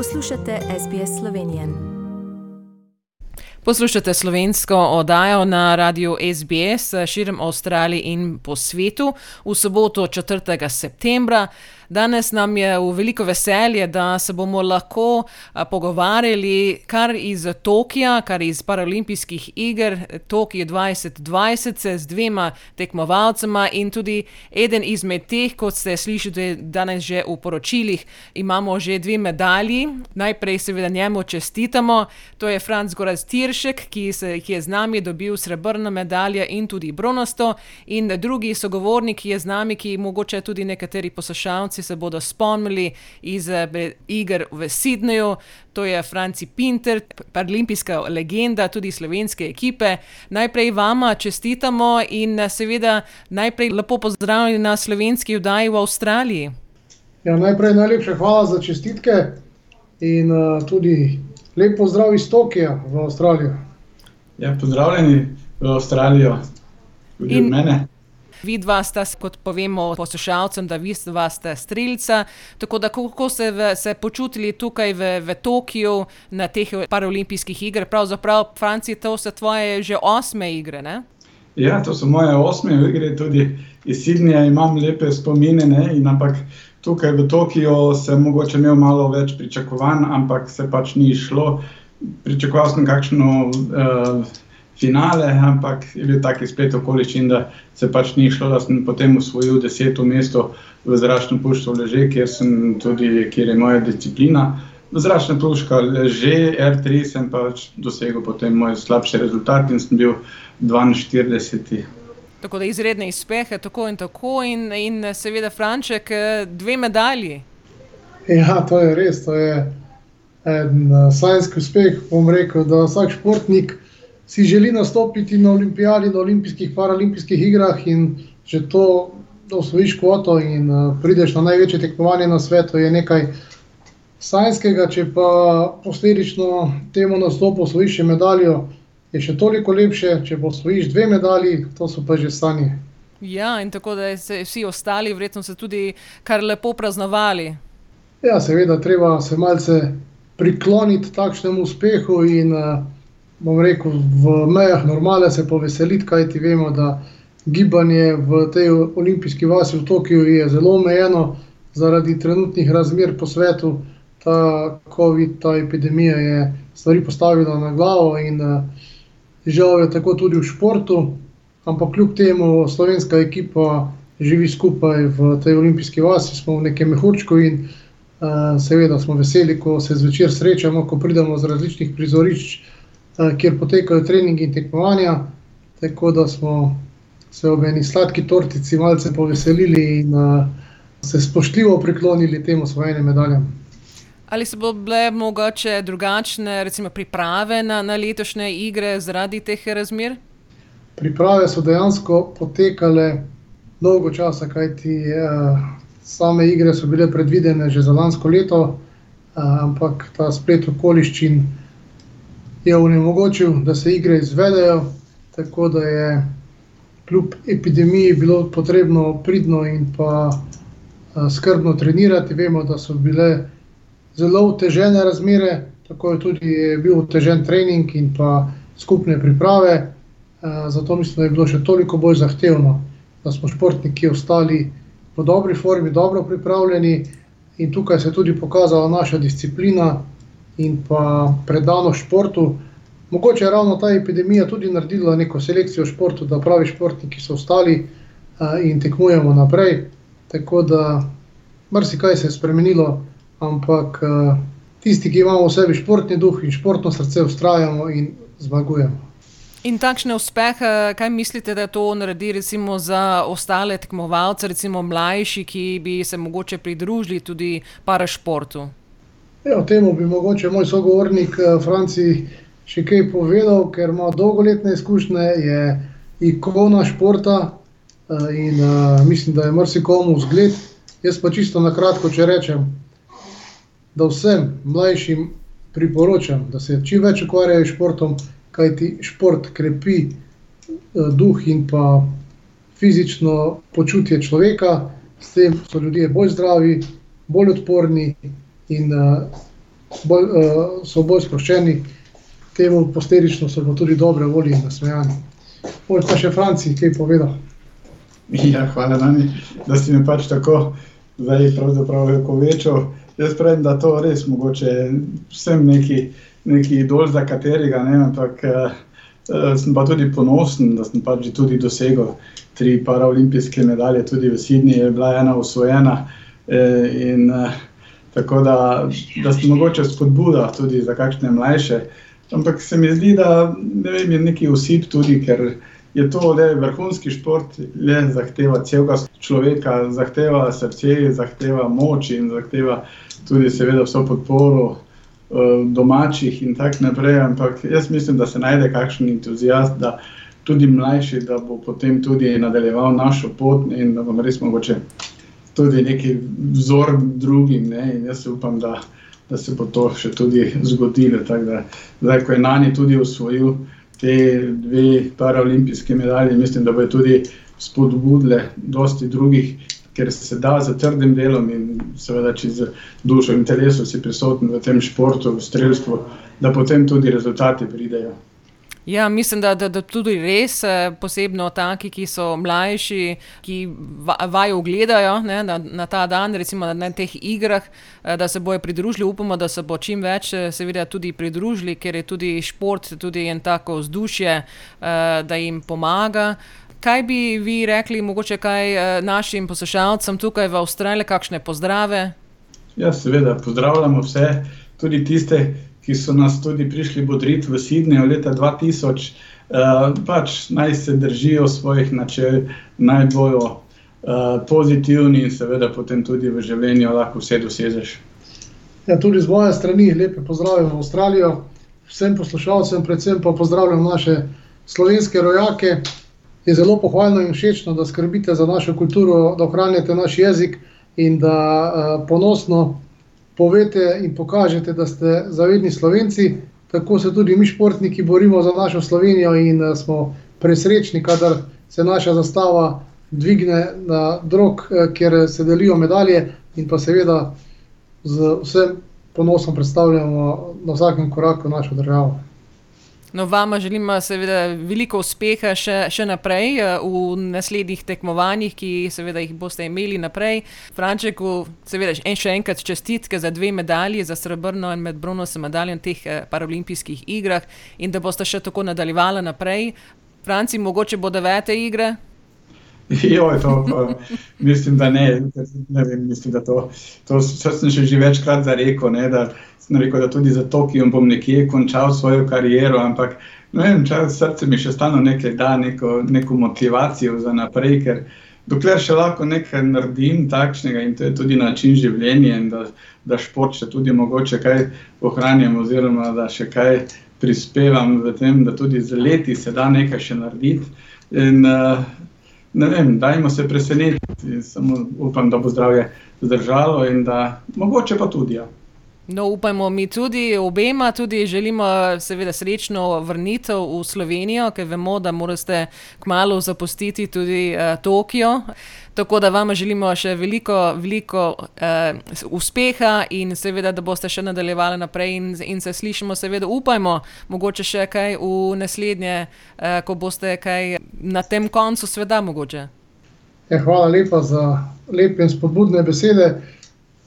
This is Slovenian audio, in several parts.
Poslušate SBS Slovenije. Poslušate slovensko oddajo na radiju SBS širom Avstralije in po svetu v soboto 4. septembra. Danes nam je v veliko veselje, da se bomo lahko pogovarjali kar iz Tokija, kar iz Paralimpijskih iger. Tokio 2020 z dvema tekmovalcema in tudi eden izmed teh, kot ste slišali danes že v poročilih, imamo že dve medalji. Najprej seveda njemu čestitamo, to je Franc Goraz Tiršek, ki, se, ki je z nami dobil srebrno medaljo in tudi bronasto, in drugi sogovornik, ki je z nami, ki mogoče tudi nekateri poslušalci se bodo spomnili iz eh, iger v Sydneyju. To je Franci Pinter, paralimpijska legenda tudi slovenske ekipe. Najprej vama čestitamo in eh, seveda najprej lepo pozdravljeni na slovenski vdaji v Avstraliji. Ja, najprej najlepša hvala za čestitke in uh, tudi lep pozdrav iz Tokija v Avstralijo. Ja, pozdravljeni v Avstralijo, tudi in... od mene. Vi dva sta, kot povemo poslušalcem, da vi dva sta streljca. Tako da, kako ste v, se počutili tukaj v, v Tokiu na teh paralimpijskih igrah, pravzaprav, Franci, to so tvoje že osme igre? Ne? Ja, to so moje osme igre, tudi iz Sidnija imam lepe spomine. Ne, ampak tukaj v Tokiu sem mogoče imel malo več pričakovanj, ampak se pač ni šlo. Pričakoval sem kakšno. Uh, finale, ampak je bil taki splet okoliščin, da se pač ni šlo, da sem potem usvojil deseto mesto v zračnem pušču leže, kjer sem tudi, kjer je moja disciplina. V zračnem pušču leže, R3 sem pač dosegel potem moj slabši rezultat in sem bil 42. Tako da izredne uspehe, tako in tako, in, in seveda Franček, dve medalji. Ja, to je res, to je en uh, slovenski uspeh. Bom rekel, da vsak športnik si želi nastopiti na olimpijadi, na olimpijskih, paralimpijskih igrah in že to, osvojiš kvoto in uh, prideš na največje tekmovanje na svetu, je nekaj sajnskega. Če pa posledično temu nastopu osvojiš medaljo, je še toliko lepše. Če pa osvojiš dve medalji, to so pa že sanje. Ja, in tako da so vsi ostali, verjetno, se tudi kar lepo praznovali. Ja, seveda, treba se malce prikloniti takšnemu uspehu in uh, bom rekel, v mejah normale se poveseliti, kajti vemo, da gibanje v tej olimpijski vasi v Tokiu je zelo omejeno zaradi trenutnih razmer po svetu. Ta COVID, ta epidemija je stvari postavila na glavo in žal je tako tudi v športu, ampak kljub temu slovenska ekipa živi skupaj v tej olimpijski vasi, smo v nekem mehurčku in seveda smo veseli, ko se zvečer srečamo, ko pridemo z različnih prizorišč. Eh, kjer potekajo treningi in tekmovanja. Tako da smo se ob eni sladki tortici malce poveselili in uh, se spoštljivo priklonili temu svojim medaljam. Ali so bile mogoče drugačne recimo, priprave na, na letošnje igre zaradi teh razmer? Priprave so dejansko potekale dolgo časa, kajti uh, same igre so bile predvidene že za lansko leto, uh, ampak ta splet okoliščin je onemogočil, da se igre izvedejo, tako da je kljub epidemiji bilo potrebno pridno in pa skrbno trenirati. Vemo, da so bile zelo otežene razmere, tako je tudi bil otežen trening in pa skupne priprave. Zato mislim, da je bilo še toliko bolj zahtevno, da smo športniki ostali v dobri formi, dobro pripravljeni in tukaj se je tudi pokazala naša disciplina in pa predano športu. Mogoče je ravno ta epidemija tudi naredila neko selekcijo športu, da pravi športniki so ostali in tekmujemo naprej. Tako da marsikaj se je spremenilo, ampak tisti, ki imamo v sebi športni duh in športno srce, ustrajamo in zmagujemo. In takšne uspehe, kaj mislite, da to naredi recimo za ostale tekmovalce, recimo mlajši, ki bi se mogoče pridružili tudi parašportu? Ja, o tem bi mogoče moj sogovornik eh, Franci še kaj povedal, ker ima dolgoletne izkušnje, je ikona športa eh, in uh, mislim, da je marsikomu zgled. Jaz pa čisto na kratko, če rečem, da vsem mlajšim priporočam, da se čim več ukvarjajo s športom, kajti šport krepi uh, duh in pa fizično počutje človeka, s tem so ljudje bolj zdravi, bolj odporni in uh, bolj, uh, so bolj sproščeni, temu posledično so tudi dobre volje in nasmejani. Možeš pa še Franciji kaj povedal? Ja, hvala, Nani, da si mi pač tako zdaj pravzaprav povečal. Jaz pravim, da to res mogoče vsem neki, neki idol za katerega, ne, ampak uh, sem pa tudi ponosen, da sem pač tudi dosegel tri paraolimpijske medalje, tudi v Sydney je bila ena usvojena. Uh, in, uh, tako da, da sem mogoče spodbuda tudi za kakšne mlajše. Ampak se mi zdi, da ne vem, je neki usip tudi, ker je to le vrhunski šport, le zahteva celega človeka, zahteva srce, zahteva moč in zahteva tudi, seveda, vso podporo uh, domačih in tako naprej. Ampak jaz mislim, da se najde kakšen entuzijast, da tudi mlajši, da bo potem tudi nadaljeval našo pot in da bomo res mogoče tudi neki vzor drugim. Ne? In jaz upam, da, da se bo to še tudi zgodilo. Da, zdaj, ko je Nani tudi usvojil te dve paraolimpijske medalje, mislim, da bo tudi spodbudile dosti drugih, ker se da z trdim delom in seveda, če z dušo in telesom si prisoten v tem športu, v streljstvu, da potem tudi rezultati pridejo. Ja, mislim, da, da, da tudi res, eh, posebno taki, ki so mlajši, ki vajo gledajo ne, na, na ta dan, recimo na, na teh igrah, eh, da se bojo pridružili. Upamo, da se bo čim več, eh, seveda, tudi pridružili, ker je tudi šport, tudi en tako vzdušje, da jim pomaga. Kaj bi vi rekli, mogoče kaj našim poslušalcem tukaj v Avstraliji, kakšne pozdrave? Ja, seveda, pozdravljamo vse, tudi tiste, ki so nas tudi prišli bodriti v Sydneyju leta 2000, uh, eh, pač naj se držijo svojih načel, naj bojo uh, pozitivni in seveda potem tudi v življenju lahko vse dosežeš. Ja, tudi z moje strani lepe pozdravljam v Avstralijo, vsem poslušalcem, predvsem pa pozdravljam naše slovenske rojake. Je zelo pohvalno in všečno, da skrbite za našo kulturo, da ohranjate naš jezik in da uh, ponosno povete in pokažete, da ste zavedni slovenci. Tako se tudi mi, športniki, borimo za našo Slovenijo in eh, smo presrečni, kadar se naša zastava dvigne na drog, eh, kjer se delijo medalje in pa seveda z vsem ponosom predstavljamo na vsakem koraku našo državo. No, vama želimo seveda veliko uspeha še, še naprej eh, v naslednjih tekmovanjih, ki seveda jih boste imeli naprej. Frančeku, seveda en, še enkrat čestitke za dve medalji, za srebrno in med bronasto medaljo na teh eh, paralimpijskih igrah in da boste še tako nadaljevali naprej. Franci, mogoče bo devete igre. Jo, to, pa, mislim, da ne. ne vem, mislim, da to, to sem še večkrat zarekel sem rekel, da tudi za Tokio bom nekje končal svojo kariero, ampak vem, čas, srce mi še stalno nekaj da, neko, neko motivacijo za naprej, ker dokler še lahko nekaj naredim takšnega in to je tudi način življenja in da, da šport še tudi mogoče kaj ohranjam oziroma da še kaj prispevam v tem, da tudi z leti se da nekaj še narediti. In, uh, Ne vem, dajmo se presenetiti, samo upam, da bo zdravje zdržalo in da mogoče pa tudi. Ja. No, upajmo mi tudi, obema tudi želimo, seveda, srečno vrnitev v Slovenijo, ker vemo, da morate kmalo zapustiti tudi uh, Tokio. Tako da vam želimo še veliko, veliko uh, uspeha in seveda, da boste še nadaljevali naprej in, in se slišimo, seveda, upajmo, mogoče še kaj v naslednje, uh, ko boste kaj na tem koncu sveta mogoče. Ja, hvala lepa za lepe in spodbudne besede.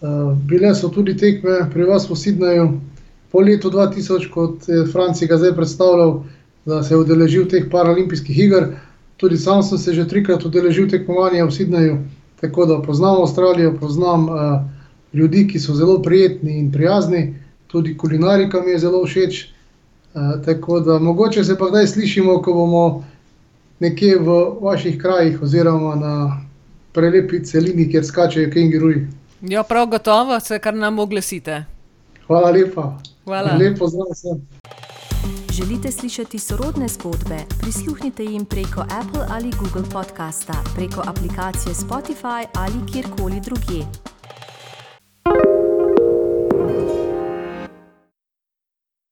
Eh, bile so tudi tekme pri vas v Sydneyju po letu 2000, kot je Franci ga zdaj predstavljal, da se je udeležil teh paralimpijskih iger. Tudi sam sem se že trikrat udeležil tekmovanja v Sydneyju, tako da poznam Avstralijo, poznam uh, ljudi, ki so zelo prijetni in prijazni, tudi kulinarika mi je zelo všeč. Uh, tako da mogoče se pa zdaj slišimo, ko bomo nekje v vaših krajih oziroma na prelepi celini, kjer skačejo kenguruji. Ja, prav gotovo, se kar nam oglasite. Hvala lepa. Hvala. Lepo zdrav vsem. Želite slišati sorodne zgodbe? Prisluhnite jim preko Apple ali Google podcasta, preko aplikacije Spotify ali kjerkoli drugje.